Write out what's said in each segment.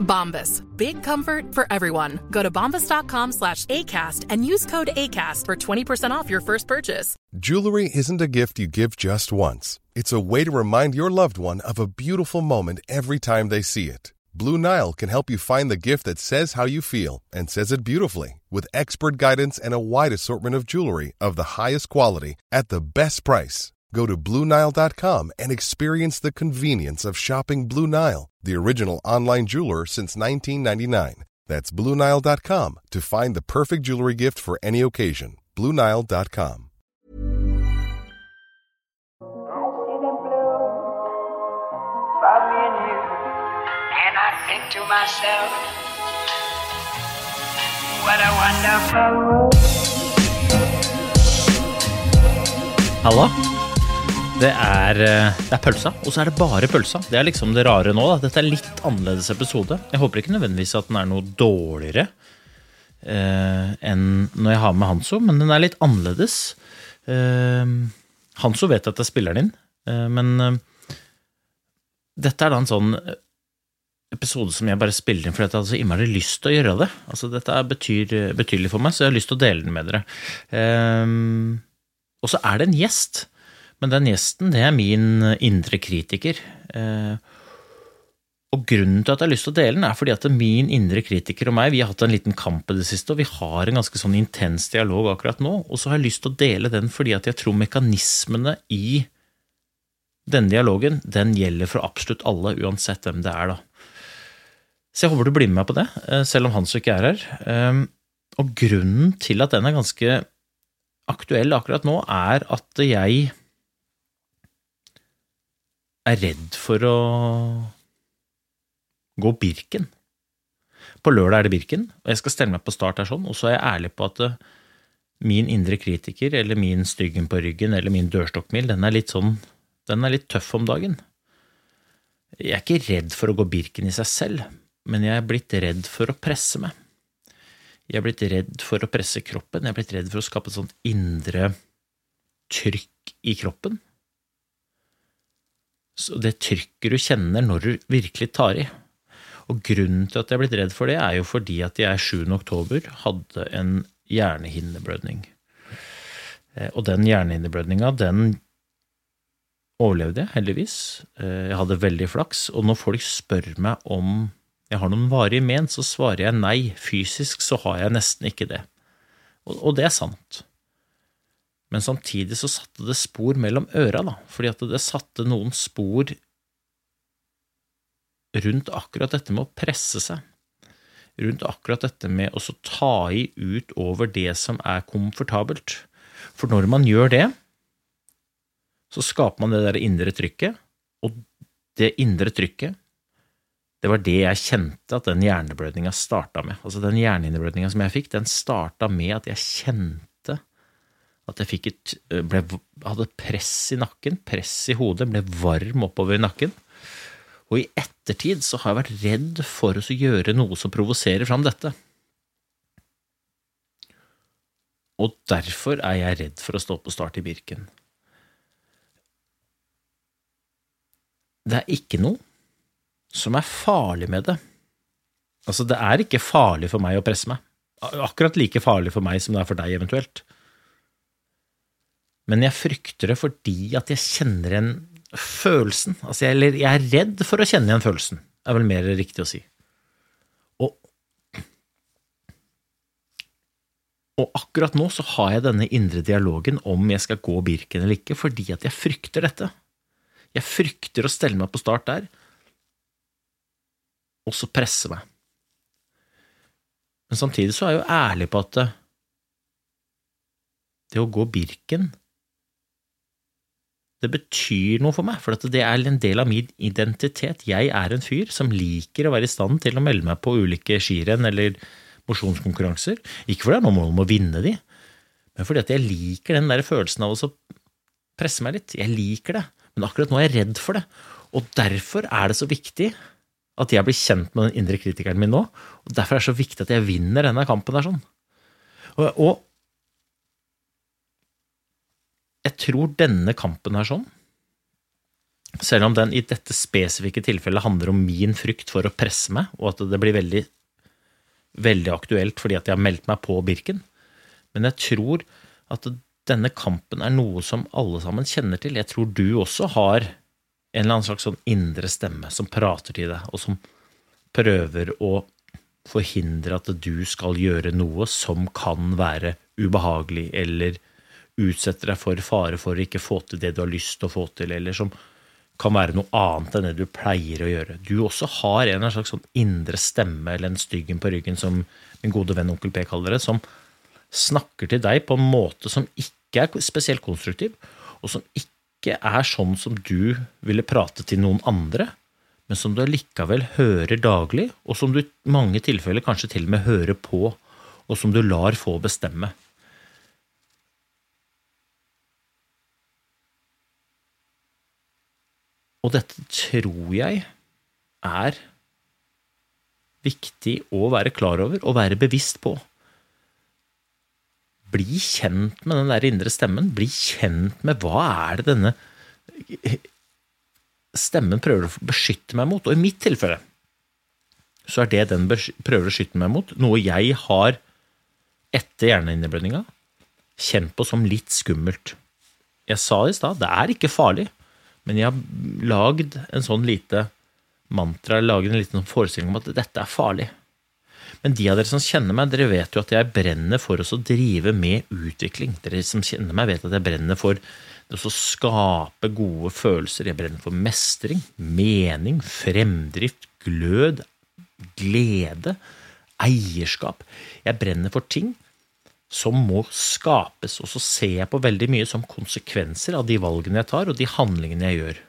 Bombas. Big comfort for everyone. Go to bombas.com slash ACAST and use code ACAST for 20% off your first purchase. Jewelry isn't a gift you give just once. It's a way to remind your loved one of a beautiful moment every time they see it. Blue Nile can help you find the gift that says how you feel and says it beautifully with expert guidance and a wide assortment of jewelry of the highest quality at the best price. Go to BlueNile.com and experience the convenience of shopping Blue Nile, the original online jeweler since 1999. That's BlueNile.com to find the perfect jewelry gift for any occasion. BlueNile.com. And I think to myself, what a wonderful world. Halla. Det er, eh, det er pølsa, og så er det bare pølsa. Det er liksom det rare nå. da. Dette er litt annerledes episode. Jeg håper ikke nødvendigvis at den er noe dårligere eh, enn når jeg har med Hanso, men den er litt annerledes. Eh, Hanso vet at jeg spiller den inn, eh, men eh, dette er da en sånn episode som jeg bare spiller inn fordi jeg hadde så innmari lyst til å gjøre det. Altså, dette betyr, betydelig for meg, så jeg har lyst til å dele den med dere. Eh, og så er det en gjest. Men den gjesten, det er min indre kritiker. Eh, og grunnen til at jeg har lyst til å dele den, er fordi at min indre kritiker og meg, vi har hatt en liten kamp i det siste, og vi har en ganske sånn intens dialog akkurat nå. Og så har jeg lyst til å dele den fordi at jeg tror mekanismene i denne dialogen, den gjelder for absolutt alle, uansett hvem det er, da. Så jeg håper du blir med meg på det, eh, selv om Hans ikke er her. Eh, Og grunnen til at den er ganske aktuell akkurat nå, er at jeg er redd for å gå Birken. På lørdag er det Birken, og jeg skal stelle meg på start her sånn, og så er jeg ærlig på at eh, min indre kritiker, eller min styggen på ryggen, eller min dørstokkmil, den er litt sånn, den er litt tøff om dagen. Jeg er ikke redd for å gå Birken i seg selv, men jeg er blitt redd for å presse meg. Jeg er blitt redd for å presse kroppen, jeg er blitt redd for å skape et sånt indre trykk i kroppen. Så det trykket du kjenner når du virkelig tar i. Og grunnen til at jeg er blitt redd for det, er jo fordi at jeg 7. oktober hadde en hjernehinneblødning. Eh, Og den hjernehinneblødninga, den overlevde jeg, heldigvis. Eh, Jeg hadde veldig flaks, og når folk spør meg om jeg har noen varige men, så svarer jeg nei. Fysisk så har jeg nesten ikke det. Og, og det er sant. Men samtidig så satte det spor mellom øra, da, fordi at det satte noen spor rundt akkurat dette med å presse seg. Rundt akkurat dette med å ta i ut over det som er komfortabelt. For når man gjør det, så skaper man det der indre trykket, og det indre trykket, det var det jeg kjente at den hjerneblødninga starta med. Altså Den hjernehinneblødninga som jeg fikk, den starta med at jeg kjente at jeg et, ble, hadde press i nakken, press i hodet, ble varm oppover i nakken. Og i ettertid så har jeg vært redd for å gjøre noe som provoserer fram dette. Og derfor er jeg redd for å stå på start i Birken. Det er ikke noe som er farlig med det. Altså, det er ikke farlig for meg å presse meg. Akkurat like farlig for meg som det er for deg, eventuelt. Men jeg frykter det fordi at jeg kjenner igjen følelsen. Altså, eller jeg er redd for å kjenne igjen følelsen, er vel mer riktig å si. Og, og akkurat nå så har jeg denne indre dialogen om jeg skal gå Birken eller ikke, fordi at jeg frykter dette. Jeg frykter å stelle meg på start der, og så presse meg. Men samtidig så er jeg jo ærlig på at det, det å gå Birken det betyr noe for meg, for det er en del av min identitet. Jeg er en fyr som liker å være i stand til å melde meg på ulike skirenn eller mosjonskonkurranser. Ikke fordi jeg har noe mål om å vinne de, men fordi at jeg liker den der følelsen av å presse meg litt. Jeg liker det, men akkurat nå er jeg redd for det. Og derfor er det så viktig at jeg blir kjent med den indre kritikeren min nå. Og derfor er det så viktig at jeg vinner denne kampen der sånn. Og, og jeg tror denne kampen her sånn, selv om den i dette spesifikke tilfellet handler om min frykt for å presse meg, og at det blir veldig, veldig aktuelt fordi at jeg har meldt meg på Birken, men jeg tror at denne kampen er noe som alle sammen kjenner til. Jeg tror du også har en eller annen slags sånn indre stemme som prater til deg, og som prøver å forhindre at du skal gjøre noe som kan være ubehagelig, eller utsette deg for fare for å ikke få til det du har lyst til å få til, eller som kan være noe annet enn det du pleier å gjøre. Du også har en slags sånn indre stemme, eller en styggen på ryggen, som min gode venn onkel P kaller det, som snakker til deg på en måte som ikke er spesielt konstruktiv, og som ikke er sånn som du ville prate til noen andre, men som du allikevel hører daglig, og som du i mange tilfeller kanskje til og med hører på, og som du lar få bestemme. Og dette tror jeg er viktig å være klar over og være bevisst på. Bli kjent med den der indre stemmen. Bli kjent med hva er det denne stemmen prøver å beskytte meg mot. Og i mitt tilfelle så er det den prøver å beskytte meg mot, noe jeg har etter hjerneinnblødninga kjent på som litt skummelt. Jeg sa i stad, det er ikke farlig. Men jeg har lagd en sånn lite mantra, lagd en liten forestilling om at dette er farlig. Men de av dere som kjenner meg, dere vet jo at jeg brenner for å drive med utvikling. Dere som kjenner meg, vet at jeg brenner for å skape gode følelser. Jeg brenner for mestring, mening, fremdrift, glød, glede, eierskap. Jeg brenner for ting som må skapes. Og så ser jeg på veldig mye som konsekvenser av de valgene jeg tar, og de handlingene jeg gjør.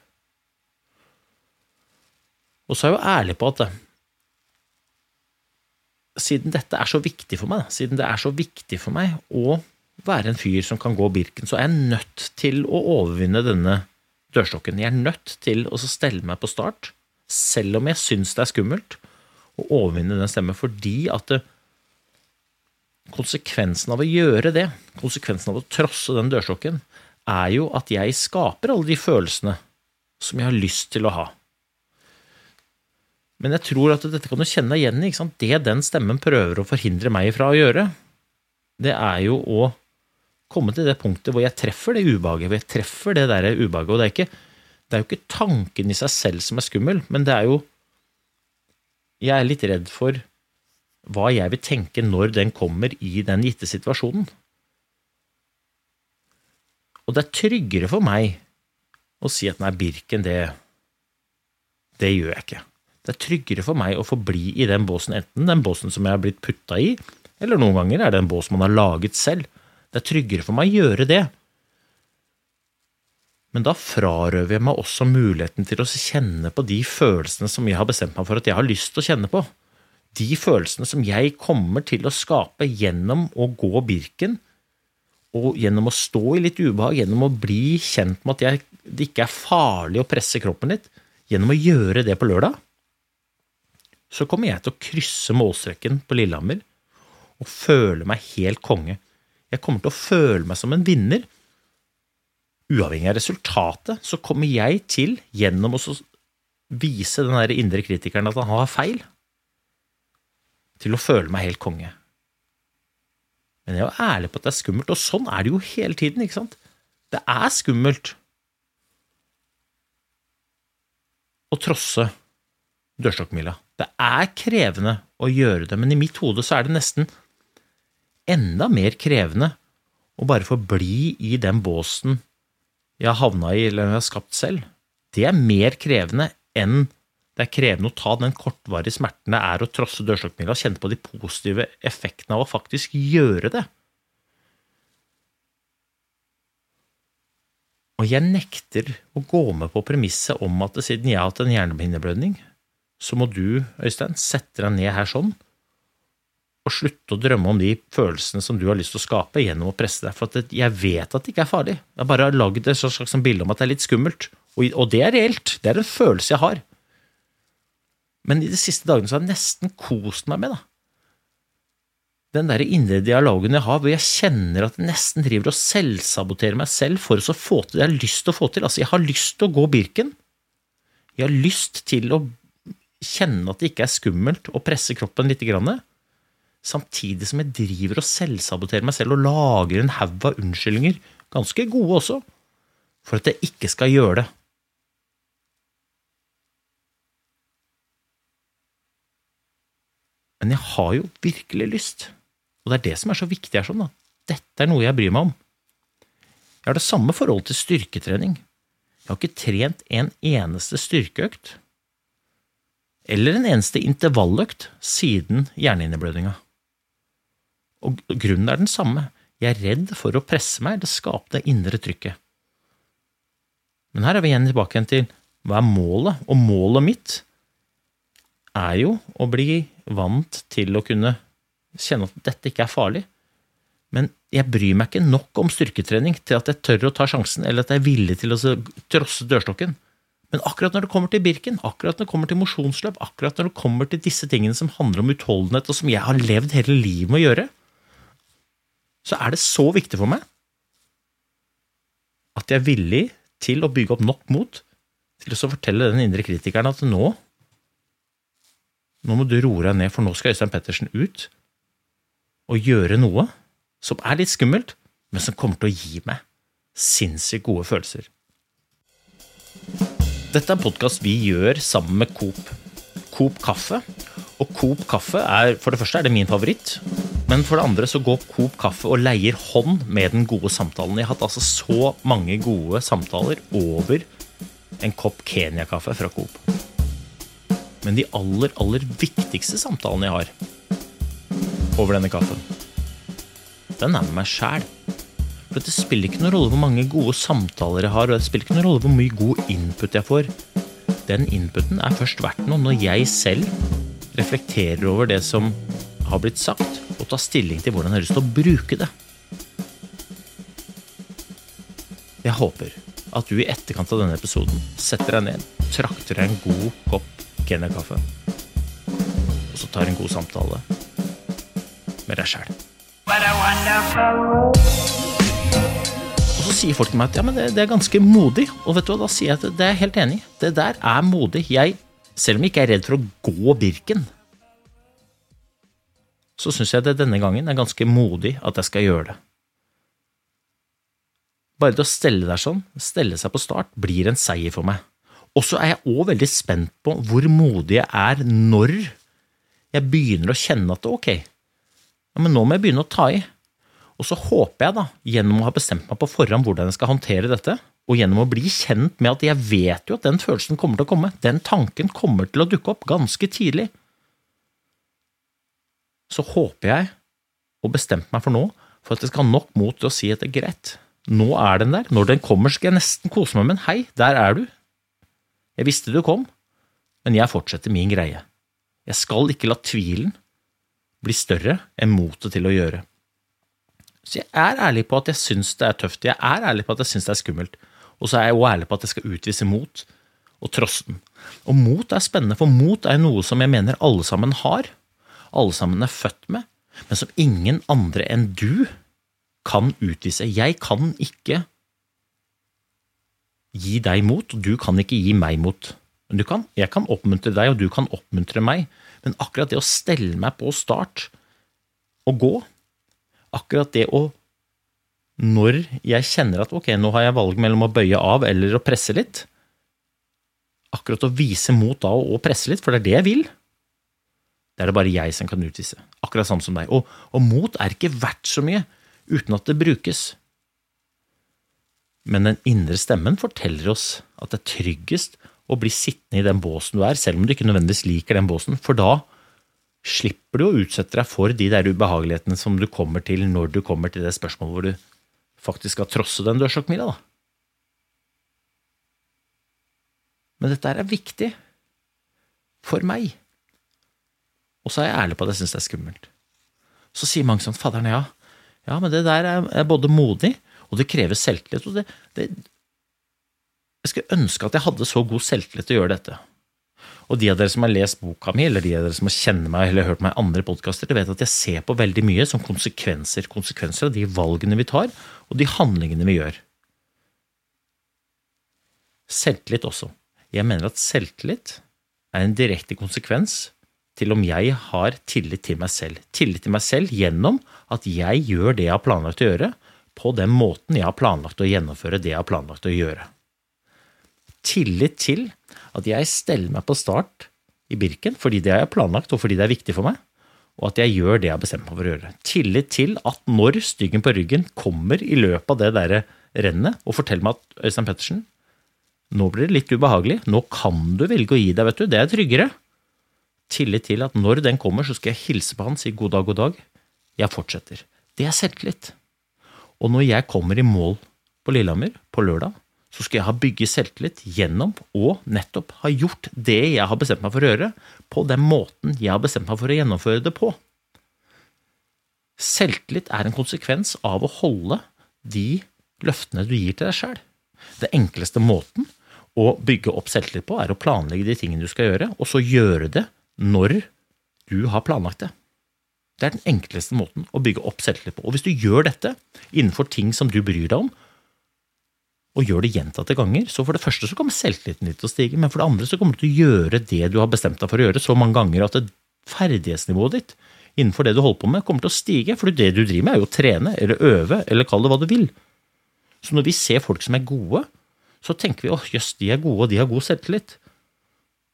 Og så er jeg jo ærlig på at siden dette er så viktig for meg, siden det er så viktig for meg å være en fyr som kan gå Birken, så er jeg nødt til å overvinne denne dørstokken. Jeg er nødt til å stelle meg på start, selv om jeg syns det er skummelt, å overvinne den stemmen, fordi at det, Konsekvensen av å gjøre det, konsekvensen av å trosse den dørstokken, er jo at jeg skaper alle de følelsene som jeg har lyst til å ha. Men jeg tror at dette kan du kjenne deg igjen i. Det den stemmen prøver å forhindre meg fra å gjøre, det er jo å komme til det punktet hvor jeg treffer det ubehaget, hvor jeg treffer det der ubehaget. Og det er, ikke, det er jo ikke tanken i seg selv som er skummel, men det er jo Jeg er litt redd for hva jeg vil tenke når den kommer i den gitte situasjonen. Og det er tryggere for meg å si at nei, Birken, det, det gjør jeg ikke. Det er tryggere for meg å forbli i den båsen, enten den båsen som jeg har blitt putta i, eller noen ganger er det en bås man har laget selv. Det er tryggere for meg å gjøre det. Men da frarøver jeg meg også muligheten til å kjenne på de følelsene som jeg har bestemt meg for at jeg har lyst til å kjenne på de følelsene som jeg kommer til å skape gjennom å gå Birken, og gjennom å stå i litt ubehag, gjennom å bli kjent med at jeg, det ikke er farlig å presse kroppen litt, gjennom å gjøre det på lørdag, så kommer jeg til å krysse målstreken på Lillehammer og føle meg helt konge. Jeg kommer til å føle meg som en vinner. Uavhengig av resultatet så kommer jeg til, gjennom å vise den indre kritikeren at han har feil, til å føle meg helt konge. Men jeg jo ærlig på at det er skummelt, og sånn er det jo hele tiden, ikke sant? Det er skummelt å trosse dørstokkmila. Det er krevende å gjøre det, men i mitt hode så er det nesten enda mer krevende å bare forbli i den båsen jeg har havna i eller jeg har skapt selv. Det er mer krevende enn det er krevende å ta den kortvarige smerten det er å trosse dørstokkmila og kjenne på de positive effektene av å faktisk gjøre det. Og jeg nekter å gå med på premisset om at siden jeg har hatt en hjernehinneblødning, så må du, Øystein, sette deg ned her sånn og slutte å drømme om de følelsene som du har lyst til å skape gjennom å presse deg. For jeg vet at det ikke er farlig. Jeg har bare lagd et slags bilde om at det er litt skummelt. Og det er reelt. Det er en følelse jeg har. Men i de siste dagene så har jeg nesten kost meg med da. den der indre dialogen jeg har, hvor jeg kjenner at jeg nesten driver og selvsaboterer meg selv for å få til det jeg har lyst til å få til. Altså, jeg har lyst til å gå Birken. Jeg har lyst til å kjenne at det ikke er skummelt å presse kroppen litt. Samtidig som jeg driver og selvsaboterer meg selv og lager en haug av unnskyldninger, ganske gode også, for at jeg ikke skal gjøre det. Men jeg har jo virkelig lyst, og det er det som er så viktig her. sånn da. Dette er noe jeg bryr meg om. Jeg har det samme forhold til styrketrening. Jeg har ikke trent en eneste styrkeøkt eller en eneste intervalløkt siden hjernehinneblødninga. Og grunnen er den samme. Jeg er redd for å presse meg det skapte indre trykket. Men her er vi igjen tilbake igjen til hva er målet? Og målet mitt er jo å bli vant til å kunne kjenne at dette ikke er farlig. Men jeg bryr meg ikke nok om styrketrening til at jeg tør å ta sjansen, eller at jeg er villig til å trosse dørstokken. Men akkurat når det kommer til Birken, akkurat når det kommer til mosjonsløp, akkurat når det kommer til disse tingene som handler om utholdenhet, og som jeg har levd hele livet med å gjøre, så er det så viktig for meg at jeg er villig til å bygge opp nok mot til å fortelle den indre kritikeren at nå nå må du roe deg ned, for nå skal Øystein Pettersen ut og gjøre noe som er litt skummelt, men som kommer til å gi meg sinnssykt gode følelser. Dette er en podkast vi gjør sammen med Coop. Coop kaffe. Og Coop kaffe er for det første er det min favoritt. Men for det andre så går Coop kaffe og leier hånd med den gode samtalen. Jeg har hatt altså så mange gode samtaler over en kopp Kenya-kaffe fra Coop. Men de aller, aller viktigste samtalene jeg har over denne kaffen, den er med meg sjæl. For det spiller ikke noen rolle hvor mange gode samtaler jeg har, og det spiller ikke noen rolle hvor mye god input jeg får. Den inputen er først verdt noe når jeg selv reflekterer over det som har blitt sagt, og tar stilling til hvordan jeg har lyst til å bruke det. Jeg håper at du i etterkant av denne episoden setter deg ned, trakter deg en god kopp Kenya-kaffe, og så tar en god samtale med deg sjæl. Og så sier folk til meg at ja, men det, det er ganske modig. Og vet du hva, da sier jeg at det er helt enig. Det der er modig. Jeg, selv om jeg ikke er redd for å gå Birken, så syns jeg det denne gangen er ganske modig at jeg skal gjøre det. Bare det å stelle deg sånn, stelle seg på start, blir en seier for meg. Og så er jeg òg veldig spent på hvor modig jeg er når jeg begynner å kjenne at ok, ja, men nå må jeg begynne å ta i. Og så håper jeg, da, gjennom å ha bestemt meg på forhånd hvordan jeg skal håndtere dette, og gjennom å bli kjent med at jeg vet jo at den følelsen kommer til å komme, den tanken kommer til å dukke opp ganske tidlig, så håper jeg, og bestemt meg for nå, for at jeg skal ha nok mot til å si at det er greit. Nå er den der. Når den kommer, skal jeg nesten kose meg med den. Hei, der er du. Jeg visste du kom, men jeg fortsetter min greie. Jeg skal ikke la tvilen bli større enn motet til å gjøre. Så jeg er ærlig på at jeg syns det er tøft. Jeg er ærlig på at jeg syns det er skummelt. Og så er jeg òg ærlig på at jeg skal utvise mot og trosse den. Og mot er spennende, for mot er noe som jeg mener alle sammen har. Alle sammen er født med, men som ingen andre enn du kan utvise. Jeg kan ikke gi deg mot, og du kan ikke gi meg mot. Men du kan, jeg kan oppmuntre deg, og du kan oppmuntre meg. Men akkurat det å stelle meg på start og gå, akkurat det å Når jeg kjenner at ok, nå har jeg valg mellom å bøye av eller å presse litt, akkurat å vise mot da og presse litt, for det er det jeg vil, det er det bare jeg som kan utvise. Akkurat sånn som deg. Og, og mot er ikke verdt så mye uten at det brukes. Men den indre stemmen forteller oss at det er tryggest å bli sittende i den båsen du er, selv om du ikke nødvendigvis liker den båsen, for da slipper du å utsette deg for de der ubehagelighetene som du kommer til når du kommer til det spørsmålet hvor du faktisk skal trosse den dørstokkmila, da. Men dette er viktig for meg. Og så er jeg ærlig på at jeg syns det er skummelt. Så sier mange sånn fadder'n, ja. Ja, men det der er, både modig, og det krever selvtillit. Og det, det Jeg skulle ønske at jeg hadde så god selvtillit til å gjøre dette. Og de av dere som har lest boka mi, eller de av dere som kjenner meg eller hørt meg i andre podkaster, vet at jeg ser på veldig mye som konsekvenser. Konsekvenser av de valgene vi tar, og de handlingene vi gjør. Selvtillit også. Jeg mener at selvtillit er en direkte konsekvens til om jeg har tillit til meg selv. Tillit til meg selv gjennom at jeg gjør det jeg har planlagt å gjøre, på den måten jeg har planlagt å gjennomføre det jeg har planlagt å gjøre. Tillit til at jeg steller meg på start i Birken fordi det har jeg planlagt og fordi det er viktig for meg, og at jeg gjør det jeg har bestemt meg for å gjøre. Tillit til at når styggen på ryggen kommer i løpet av det derre rennet og forteller meg at Øystein Pettersen, nå blir det litt ubehagelig, nå kan du velge å gi deg, vet du, det er tryggere. Tillit til at når den kommer, så skal jeg hilse på han, si god dag, god dag. Jeg fortsetter. Det er selvtillit. Og når jeg kommer i mål på Lillehammer på lørdag, så skal jeg ha bygget selvtillit gjennom å nettopp ha gjort det jeg har bestemt meg for å gjøre, på den måten jeg har bestemt meg for å gjennomføre det på. Selvtillit er en konsekvens av å holde de løftene du gir til deg sjøl. Den enkleste måten å bygge opp selvtillit på, er å planlegge de tingene du skal gjøre, og så gjøre det når du har planlagt det. Det er den enkleste måten å bygge opp selvtillit på. Og hvis du gjør dette innenfor ting som du bryr deg om, og gjør det gjentatte ganger, så for det første så kommer selvtilliten din til å stige, men for det andre så kommer du til å gjøre det du har bestemt deg for å gjøre så mange ganger at ferdighetsnivået ditt innenfor det du holder på med, kommer til å stige, for det du driver med, er jo å trene eller øve eller kall det hva du vil. Så når vi ser folk som er gode, så tenker vi åh, jøss, de er gode, og de har god selvtillit.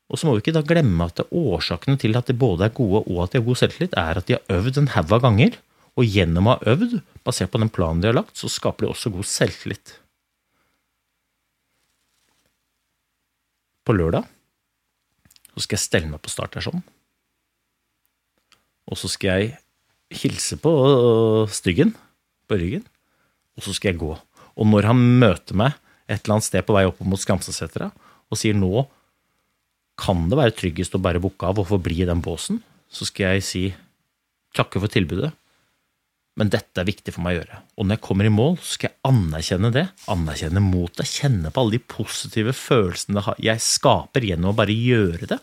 Og så må vi ikke da glemme at årsakene til at de både er gode og at de har god selvtillit, er at de har øvd en haug av ganger, og gjennom å ha øvd, basert på den planen de har lagt, så skaper de også god selvtillit. på lørdag så skal jeg stelle meg på startstasjonen. Og så skal jeg hilse på styggen på ryggen, og så skal jeg gå. Og når han møter meg et eller annet sted på vei opp mot Skamsesetra og sier nå kan det være tryggest å bare bukke av og forbli i den båsen, så skal jeg si takke for tilbudet, men dette er viktig for meg å gjøre. Og når jeg kommer i mål, skal jeg anerkjenne det. Anerkjenne motet. Kjenne på alle de positive følelsene jeg skaper gjennom å bare gjøre det.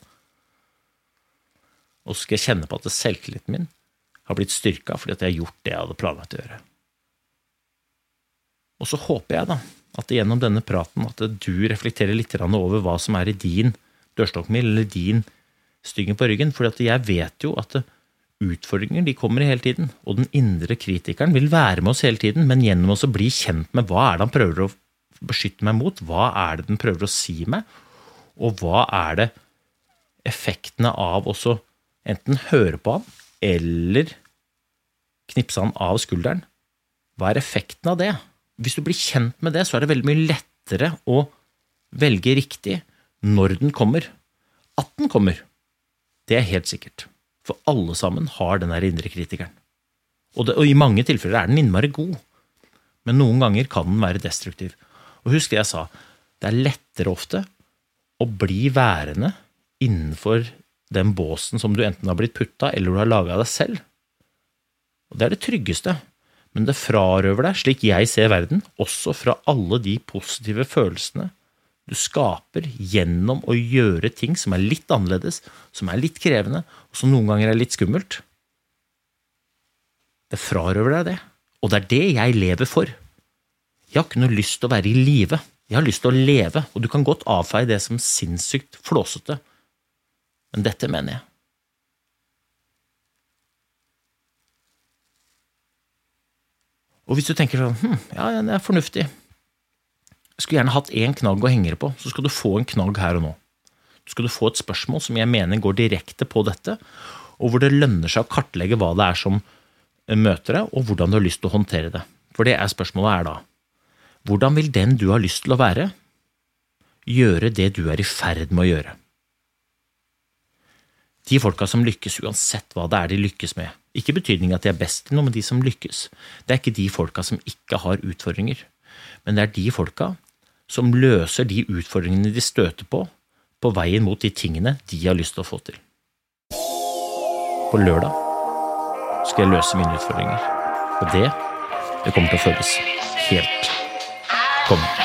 Og så skal jeg kjenne på at selvtilliten min har blitt styrka fordi at jeg har gjort det jeg hadde planlagt å gjøre. Og så håper jeg da at gjennom denne praten at du reflekterer litt over hva som er i din dørstokkmil eller din styggen på ryggen. For jeg vet jo at utfordringer de kommer hele tiden, og den indre kritikeren vil være med oss hele tiden, men gjennom å bli kjent med hva er det han prøver å beskytte meg mot, hva er det den prøver å si meg, og hva er det effektene av å enten høre på han eller knipse han av skulderen. Hva er effekten av det? Hvis du blir kjent med det, så er det veldig mye lettere å velge riktig når den kommer. At den kommer, det er helt sikkert. For alle sammen har den der indre kritikeren. Og, det, og, i mange tilfeller er den innmari god, men noen ganger kan den være destruktiv. Og husk det jeg sa, det er lettere ofte å bli værende innenfor den båsen som du enten har blitt putta, eller du har laga deg selv. Og det er det tryggeste, men det frarøver deg, slik jeg ser verden, også fra alle de positive følelsene du skaper gjennom å gjøre ting som er litt annerledes, som er litt krevende, og som noen ganger er litt skummelt. Det frarøver deg det, og det er det jeg lever for. Jeg har ikke noe lyst til å være i live, jeg har lyst til å leve, og du kan godt avfeie det som sinnssykt flåsete, men dette mener jeg. Og hvis du tenker sånn hm, ja, det er fornuftig, skulle gjerne hatt én knagg å henge det på, så skal du få en knagg her og nå. Så skal du få et spørsmål som jeg mener går direkte på dette, og hvor det lønner seg å kartlegge hva det er som møter deg, og hvordan du har lyst til å håndtere det. For det er spørsmålet er da hvordan vil den du har lyst til å være, gjøre det du er i ferd med å gjøre? De folka som lykkes, uansett hva det er de lykkes med, ikke betydning at de er best i noe, men de som lykkes, det er ikke de folka som ikke har utfordringer, men det er de folka som løser de utfordringene de støter på, på veien mot de tingene de har lyst til å få til. På lørdag skal jeg løse mine utfordringer. Og det, det kommer til å føles helt konge.